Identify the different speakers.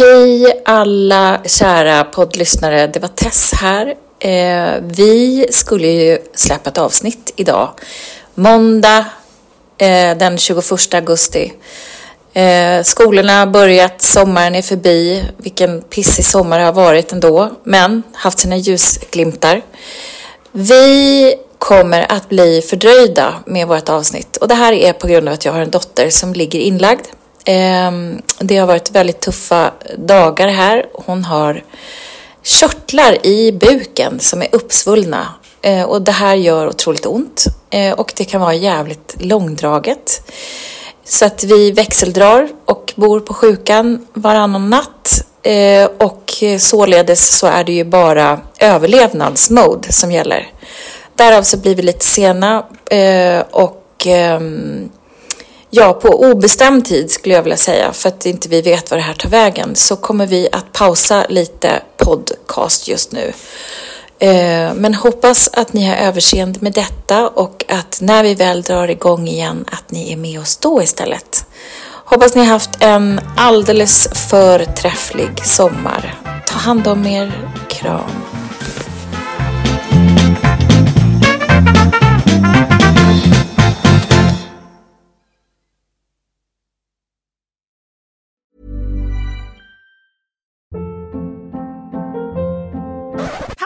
Speaker 1: Hej alla kära poddlyssnare, det var Tess här. Eh, vi skulle ju släppa ett avsnitt idag, måndag eh, den 21 augusti. Eh, skolorna har börjat, sommaren är förbi. Vilken pissig sommar det har varit ändå, men haft sina ljusglimtar. Vi kommer att bli fördröjda med vårt avsnitt och det här är på grund av att jag har en dotter som ligger inlagd Ehm, det har varit väldigt tuffa dagar här. Hon har körtlar i buken som är uppsvullna ehm, och det här gör otroligt ont ehm, och det kan vara jävligt långdraget. Så att vi växeldrar och bor på sjukan varannan natt och således så är det ju bara överlevnadsmode som gäller. Därav så blir vi lite sena och Ja, på obestämd tid skulle jag vilja säga, för att inte vi vet vad det här tar vägen, så kommer vi att pausa lite podcast just nu. Eh, men hoppas att ni har överseende med detta och att när vi väl drar igång igen att ni är med oss då istället. Hoppas ni har haft en alldeles förträfflig sommar. Ta hand om er. Kram.